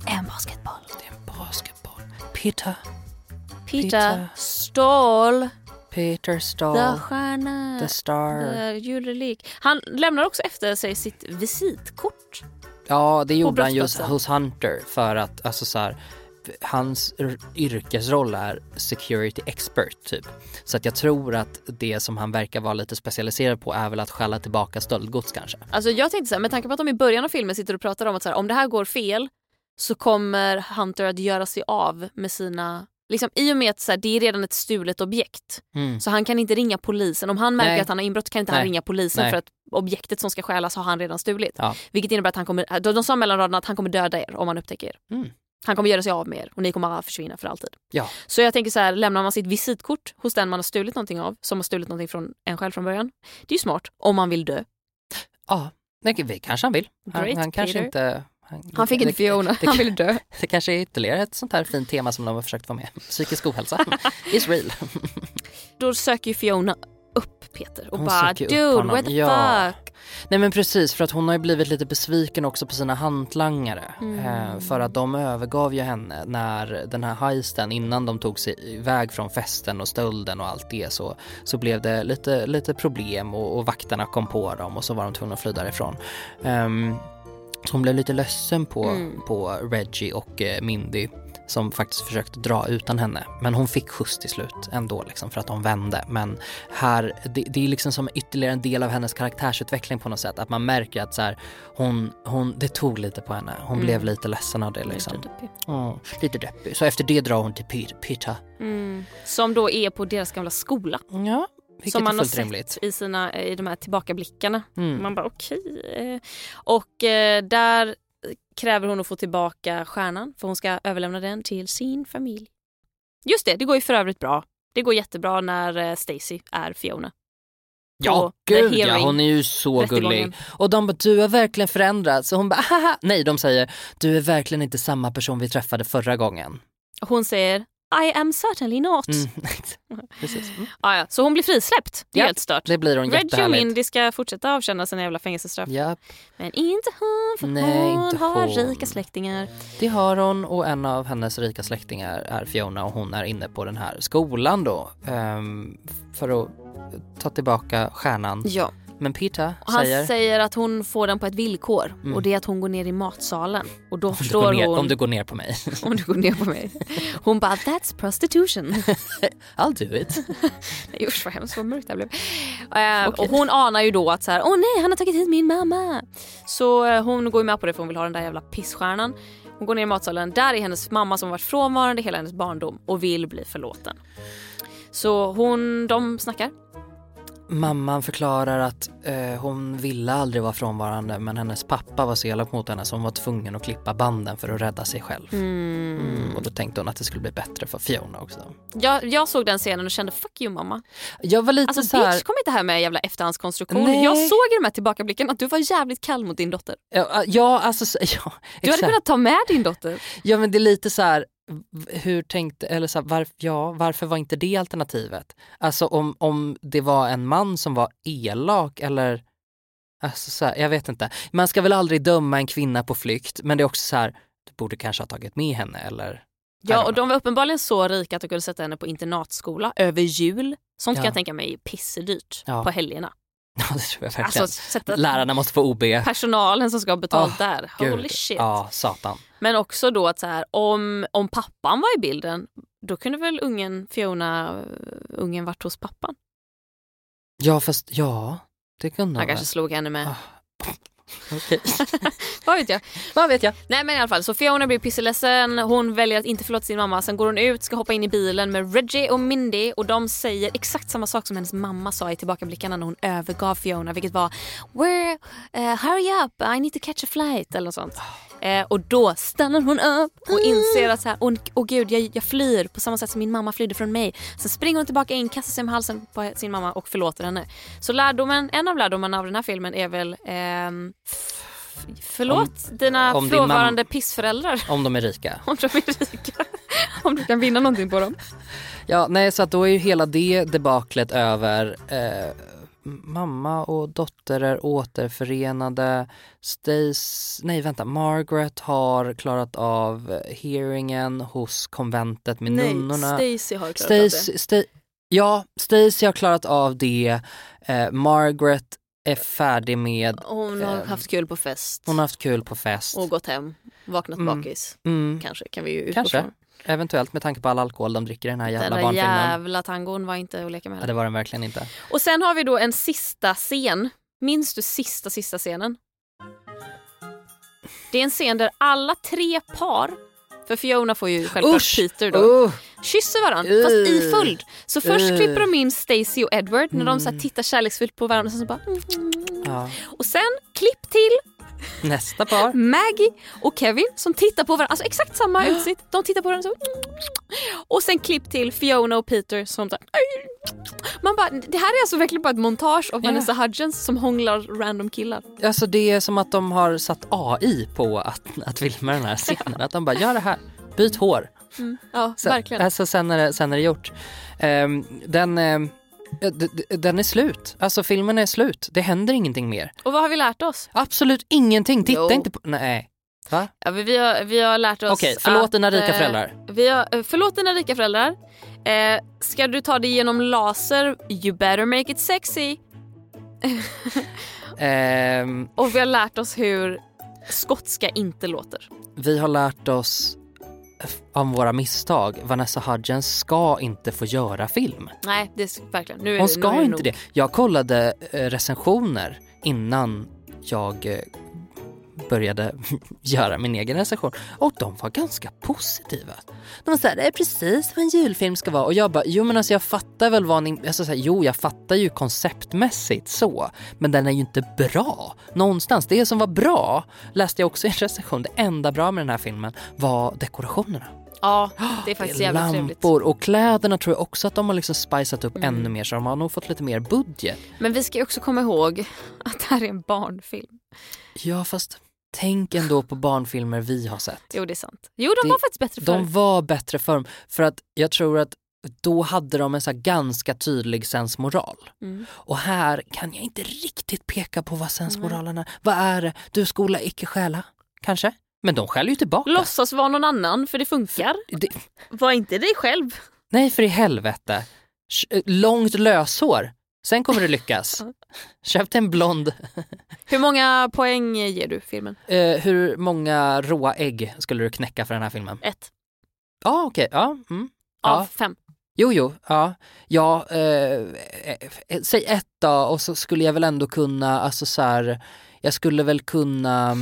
en basketboll. Det är en basketboll. Peter, Peter, Peter. stal Peter the Stahl, stjärna. The Star. The. Han lämnar också efter sig sitt visitkort. Ja, det gjorde han just hos Hunter för att alltså så här, hans yrkesroll är security expert typ. Så att jag tror att det som han verkar vara lite specialiserad på är väl att stjäla tillbaka stöldgods kanske. Alltså jag tänkte så här, med tanke på att de i början av filmen sitter och pratar om att så här, om det här går fel så kommer Hunter att göra sig av med sina Liksom, I och med att så här, det är redan ett stulet objekt Mm. så han kan inte ringa polisen. Om han märker Nej. att han har inbrott kan inte han Nej. ringa polisen Nej. för att objektet som ska stjälas har han redan stulit. Ja. Vilket innebär att han kommer, de, de sa mellan raderna att han kommer döda er om han upptäcker er. Mm. Han kommer göra sig av med er och ni kommer alla försvinna för alltid. Ja. Så jag tänker så här, lämnar man sitt visitkort hos den man har stulit någonting av, som har stulit någonting från en själv från början. Det är ju smart om man vill dö. Ja, det kanske han vill. Han, Great, han kanske Peter. inte... Han fick inte det- Fiona, det- han ville dö. Det kanske är ytterligare ett sånt här fint tema som de har försökt få med. Psykisk ohälsa is real. Då söker ju Fiona upp Peter och Hon bara dude honom." what the Ja. fuck. Nej men precis för att hon har ju blivit lite besviken också på sina hantlangare. Eh, för att de övergav ju henne när den här heisten innan de tog sig iväg från festen och stölden och allt det så, så blev det lite, lite problem och, och vakterna kom på dem och så var de tvungna att fly därifrån. Så hon blev lite ledsen på, på Reggie och eh, Mindy som faktiskt försökte dra utan henne. Men hon fick skjuts till slut ändå liksom för att de vände. Men här, det, det är liksom som ytterligare en del av hennes karaktärsutveckling på något sätt. Att man märker att så här, hon, hon, det tog lite på henne. Hon blev lite ledsen av det liksom. Lite deppig. Ja, lite deppig. Så efter det drar hon till. Peter. Mm. Som då är på deras gamla skola. Ja, vilket som man har sett rimligt. i, sina, i de här tillbakablickarna. Mm. Man bara okej. eh. Och eh, där kräver hon att få tillbaka stjärnan för hon ska överlämna den till sin familj. Just det, det går ju för övrigt bra. Det går jättebra när eh, Stacy är Fiona. Ja, gud ja, hon är ju så gullig. Och de bara, du har verkligen förändrats. Och hon bara, haha. Nej, de säger, du är verkligen inte samma person vi träffade förra gången. Hon säger I am certainly not. Mm. Precis. Mm. Ah, ja. Så hon blir frisläppt. Det är Ja, helt stört. Det blir hon jättehärligt. Mindy ska fortsätta avtjäna sina jävla fängelsestraff. Japp, Men inte hon för Nej, hon inte har hon. rika släktingar. det har hon och en av hennes rika släktingar är Fiona och hon är inne på den här skolan då ehm, för att ta tillbaka stjärnan. Ja. Men Peter Och han säger, säger... att hon får den på ett villkor Mm. och det är att hon går ner i matsalen. Och då om du, förstår ner, hon... om du går ner på mig. om du går ner på mig. Hon bara that's prostitution. I'll do it. Usch vad hemskt vad mörkt det blev. Eh, Och hon anar ju då att så här, åh nej han har tagit hit min mamma. Så eh, hon går ju med på det för hon vill ha den där jävla pissstjärnan. Hon går ner i matsalen, där är hennes mamma som varit frånvarande hela hennes barndom och vill bli förlåten. Så hon, de snackar. Mamman förklarar att eh, hon ville aldrig vara frånvarande men hennes pappa var så elak mot henne så hon var tvungen att klippa banden för att rädda sig själv. Mm, och då tänkte hon att det skulle bli bättre för Fiona också. Jag, jag såg den scenen och kände fuck you mamma. Jag var lite Alltså så här, bitch kom inte här med jävla efterhandskonstruktion. Nej. Jag såg i de här tillbakablicken att du var jävligt kall mot din dotter. ja, ja alltså så- ja, Du hade kunnat ta med din dotter. Ja men det är lite så här, hur tänkte, eller så här, varf, ja, varför var inte det alternativet? Alltså om, om det var en man som var elak eller, alltså så här, jag vet inte. Man ska väl aldrig döma en kvinna på flykt men det är också så här, du borde kanske ha tagit med henne eller Ja och de var uppenbarligen så rika att de kunde sätta henne på internatskola över jul. Sånt kan Ja. jag tänka mig är pissedyrt Ja. på helgerna. Ja det tror jag verkligen. Alltså Lärarna måste få OB. personalen som ska ha betalt Ah, där. Gud. Holy shit. Ja, satan. Men också då att så här, om, om pappan var i bilden då kunde väl ungen Fiona, uh, ungen varit hos pappan. Ja fast ja, det kunde Han han kanske väl. slog henne med. Ah. Okej. Vad vet jag. Vad vet jag? Nej men i alla fall, så Fiona blir pisseledsen, hon väljer att inte förlåta sin mamma. Sen går hon ut, ska hoppa in i bilen med Reggie och Mindy och de säger exakt samma sak som hennes mamma sa i tillbakablickarna när hon övergav Fiona. Vilket var Where, uh, hurry up, I need to catch a flight eller något sånt. Eh, och då stannar hon upp och inser att så här, åh åh gud jag, jag flyr på samma sätt som min mamma flydde från mig. Sen springer hon tillbaka in, kastar sig med halsen på sin mamma och förlåter henne. Så lärdomen, en av lärdomarna av den här filmen är väl ehm, Förlåt dina om frånvarande pissföräldrar Om de är rika. om de är rika. Om du kan vinna någonting på dem. Ja, nej så att då är ju hela det debaklet över. Eh, mamma och dotter är återförenade. Stace, nej vänta, Margaret har klarat av hearingen hos konventet med nunnorna. Stacy har klarat av det. Sta- ja, Stacy har klarat av det. Eh, Margaret är färdig med, Hon har ehm, haft kul på fest hon har haft kul på fest. och gått hem, vaknat Mm. bakis. Mm, Kanske kan vi ju utgå kanske, från. eventuellt med tanke på all alkohol de dricker i den här Den jävla där barnfilmen. jävla tangon var inte att leka med. Ja, det var den verkligen inte. Och sen har vi då en sista scen. Minns du sista, sista scenen? Det är en scen där alla tre par, för Fiona får ju självklart Usch! Peter då, Uh, kysser varandra fast i Uh. följd. Så först Uh. klipper de in Stacy och Edward när de så Mm. tittar kärleksfullt på varandra och sen så bara mm, mm, ja. Och sen klipp till Nästa par. Maggie och Kevin som tittar på varandra, alltså exakt samma utsikt. De tittar på varandra så. Och sen klipp till Fiona och Peter som här, Man bara, det här är alltså verkligen bara ett montage av. Vanessa Hudgens som hånglar random killar. Alltså det är som att de har satt AI på att, att filma den här scenen. Att de bara, gör det här, byt hår. Ja, Sen, verkligen. Alltså sen är det, sen är det gjort. Ehm, den, d- den är slut. Alltså filmen är slut. Det händer ingenting mer. Och vad har vi lärt oss? Absolut ingenting. Titta Jo. inte på... Nej. Va? Ja, vi, har, vi har lärt oss Okej, förlåt att, dina rika eh, föräldrar. Vi har, eh, förlåt dina rika föräldrar. Eh, ska du ta dig genom laser, you better make it sexy. Ehm, Och vi har lärt oss hur skotska inte låter. vi har lärt oss om våra misstag. Vanessa Hudgens ska inte få göra film. Nej, det är verkligen. Nu är, Hon nu är ska inte nog. det. Jag kollade eh, recensioner innan jag eh, började göra min egen recension och de var ganska positiva. De var såhär, det är precis vad en julfilm ska vara och jag bara, jo men alltså jag fattar väl vad ni, alltså så här, jo jag fattar ju konceptmässigt så, men den är ju inte bra någonstans. Det som var bra, läste jag också i en recension, det enda bra med den här filmen var dekorationerna. Ja, det är faktiskt jävligt trevligt. Lampor och kläderna tror jag också att de har liksom spicat upp Mm. ännu mer så de har nog fått lite mer budget. Men vi ska också komma ihåg att det här är en barnfilm. Ja fast tänk ändå på barnfilmer vi har sett. Jo, det är sant. Jo, de Det- var faktiskt bättre förr. De var bättre för för att jag tror att då hade de en så ganska tydlig sensmoral. Mm. Och här kan jag inte riktigt peka på vad sensmoralen är. Vad är det? Du skola icke stjäla? Kanske? Men de skäller ju tillbaka. Låtsas vara någon annan för det funkar. Det, Var inte dig själv. nej för i helvete. Sh- Långt löshår. Sen kommer det lyckas. Köp en blond. Hur många poäng ger du filmen? Eh, hur många råa ägg skulle du knäcka för den här filmen? Ett. Ja okej, ja. Mm. Av Ja. fem. Jo, jo, ja. Ja, eh, eh, säg ett då och så skulle jag väl ändå kunna, alltså så här, jag skulle väl kunna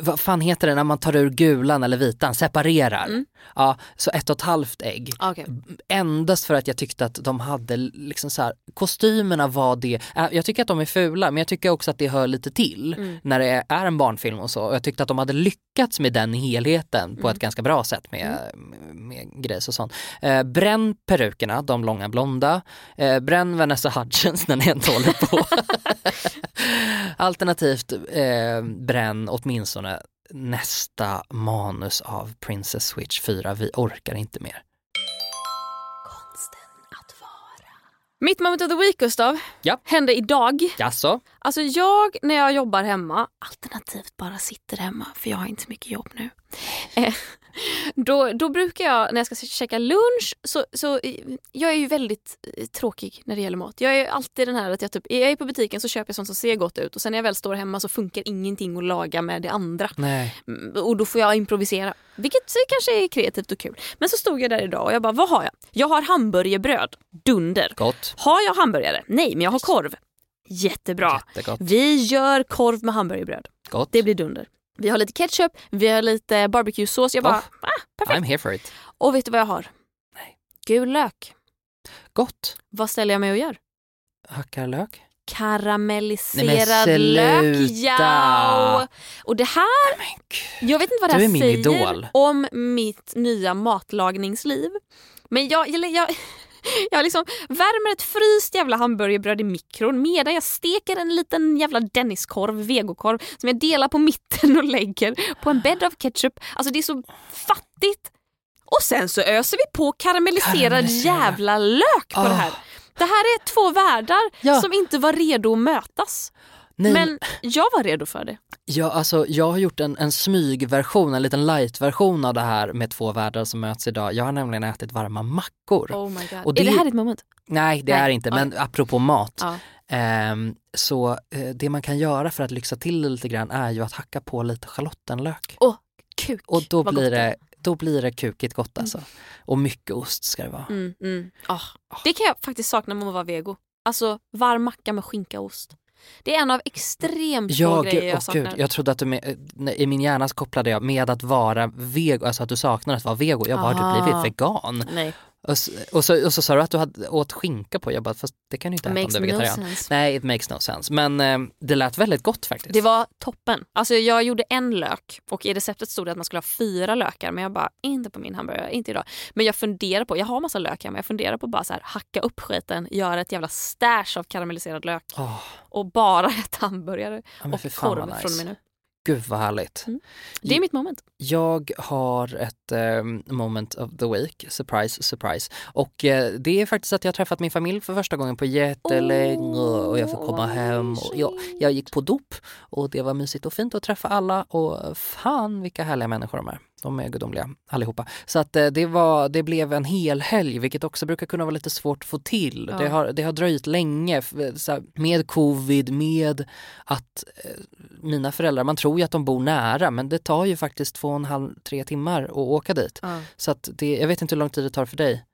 vad fan heter det när man tar ur gulan eller vitan, separerar. Mm. Ja, så ett och ett halvt ägg. Okej. Endast för att jag tyckte att de hade liksom så här, kostymerna var det, jag tycker att de är fula men jag tycker också att det hör lite till Mm. när det är en barnfilm och så. Och jag tyckte att de hade lyckats med den helheten på Mm. ett ganska bra sätt med, med grejs och sånt. Eh, bränn perukerna, de långa blonda. Eh, bränn Vanessa Hudgens när ni ändå håller på. Alternativt eh, bränn åtminstone nästa manus av Princess Switch 4. Vi orkar inte mer. Mitt moment of the week Gustav Ja. hände idag. Jaså? Alltså jag när jag jobbar hemma, alternativt bara sitter hemma för jag har inte så mycket jobb nu. Eh, då, då brukar jag när jag ska käka lunch så, så eh, jag är ju väldigt eh, tråkig när det gäller mat. Jag är alltid den här att jag typ, är jag på butiken så köper jag sånt som ser gott ut och sen när jag väl står hemma så funkar ingenting att laga med det andra. Nej. Mm, Och då får jag improvisera. Vilket kanske är kreativt och kul. Men så stod jag där idag och jag bara, vad har jag? Jag har hamburgerbröd. Dunder. Gott. Har jag hamburgare? Nej, men jag har korv. Jättebra. Jättegott. Vi gör korv med hamburgerbröd. Gott. Det blir dunder. Vi har lite ketchup, vi har lite barbecuesås. Jag bara, Oh. ah, perfekt. I'm here for it. Och vet du vad jag har? Nej. Gul lök. Gott. Vad ställer jag mig och gör? Hackar lök. Karamelliserad Nej, lök. Ja! Och det här, jag vet inte vad det här säger idol. om mitt nya matlagningsliv. Men jag, jag, jag, jag liksom värmer ett fryst jävla hamburgerbröd i mikron medan jag steker en liten jävla Denniskorv, vegokorv som jag delar på mitten och lägger på en bädd av ketchup. Alltså det är så fattigt. Och sen så öser vi på karamelliserad jävla lök på det här. Det här är två världar Ja. som inte var redo att mötas. Nej, Men jag var redo för det. Ja, alltså, jag har gjort en, en smygversion, en liten light-version av det här med två världar som möts idag. Jag har nämligen ätit varma mackor. Oh my God. Och det- Är det här ditt moment? Nej, det Nej, är inte, men apropå mat. Ja. ehm, så eh, det man kan göra för att lyxa till det lite grann är ju att hacka på lite schalottenlök. Åh, kuk. Och då vad blir, det, då blir det kukigt gott alltså. Och mycket ost ska det vara. Mm, mm. Ah. Det kan jag faktiskt sakna med att vara vego. Alltså varm macka med skinka och ost. Det är en av extremt få Ja, grejer jag saknar. gud, jag trodde att du med, eh, i min hjärna kopplade jag med att vara vego, alltså att du saknar att vara vego. Jag bara, har du Ah. blivit vegan? Nej, Och, s- och, så, och så sa du att du hade åt skinka på, jag bara, fast det kan du inte äta om du är no vegetarian. sense. Nej, it makes no sense. Men eh, det lät väldigt gott faktiskt. Det var toppen. Alltså jag gjorde en lök och i receptet stod det att man skulle ha fyra lökar men jag bara, inte på min hamburgare, inte idag. Men jag funderar på, jag har massa lök hemma, jag funderar på bara så här, hacka upp skiten, göra ett jävla stash av karamelliserad lök Åh, och bara äta hamburgare ja, och korv från nice. med nu. Gud vad härligt. Mm. Det är mitt moment. Jag har ett eh, moment of the week, surprise, surprise. Och eh, det är faktiskt att jag har träffat min familj för första gången på jättelänge och jag får komma hem. Och jag, jag gick på dop och det var mysigt och fint att träffa alla och fan vilka härliga människor de är. De är gudomliga allihopa. Så att eh, det, var, det blev en hel helg vilket också brukar kunna vara lite svårt att få till. Ja. Det, har, det har dröjt länge så här, med covid, med att eh, mina föräldrar, man tror ju att de bor nära men det tar ju faktiskt två och en halv, tre timmar att åka dit. Ja. Så att det, jag vet inte hur lång tid det tar för dig.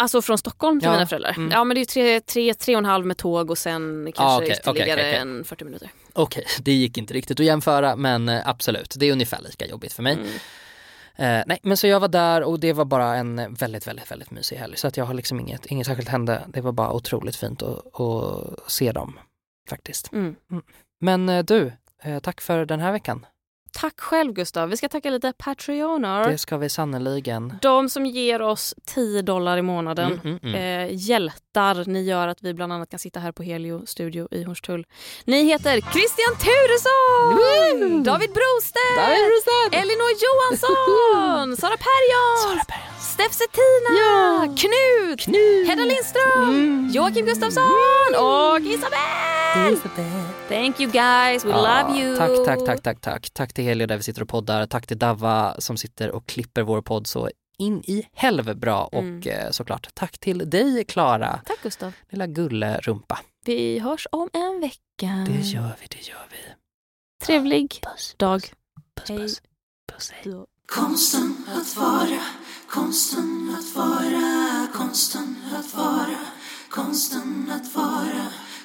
Alltså från Stockholm till Ja, mina föräldrar? mm. Ja men det är ju tre, tre, tre och en halv med tåg och sen kanske okej, ytterligare okej, okej, okej. en 40 minuter. Okej, det gick inte riktigt att jämföra men eh, absolut, det är ungefär lika jobbigt för mig. Mm. Eh, nej, men så jag var där och det var bara en väldigt, väldigt, väldigt mysig helg. Så att jag har liksom inget, inget särskilt hände. Det var bara otroligt fint att, att se dem faktiskt. Mm. Men eh, du, eh, tack för den här veckan. Tack själv Gustav. Vi ska tacka lite Patreoner. Det ska vi sannoliken. De som ger oss 10 dollar i månaden. Mm, mm, mm. Eh, hjältar. Ni gör att vi bland annat kan sitta här på Helio studio i Hornstull. Ni heter Christian Turesson! David Brostedt! Elinor Johansson! Sara Perjon! Steff Settina! Knut! Hedda Lindström! Joakim Gustafsson! Och Isabel! Thank you guys, we Ja, love you! Tack, tack, tack, tack, tack. Tack till Helio där vi sitter och poddar. Tack till Davva som sitter och klipper vår podd så in i helvete bra. Och Mm. eh, såklart tack till dig Klara, Tack Gustav. lilla gullerumpa. Vi hörs om en vecka. Det gör vi, det gör vi. Trevlig dag. Puss, Hej. puss. Puss, hej. Konsten att vara, konsten att vara, konsten att vara, konsten att vara,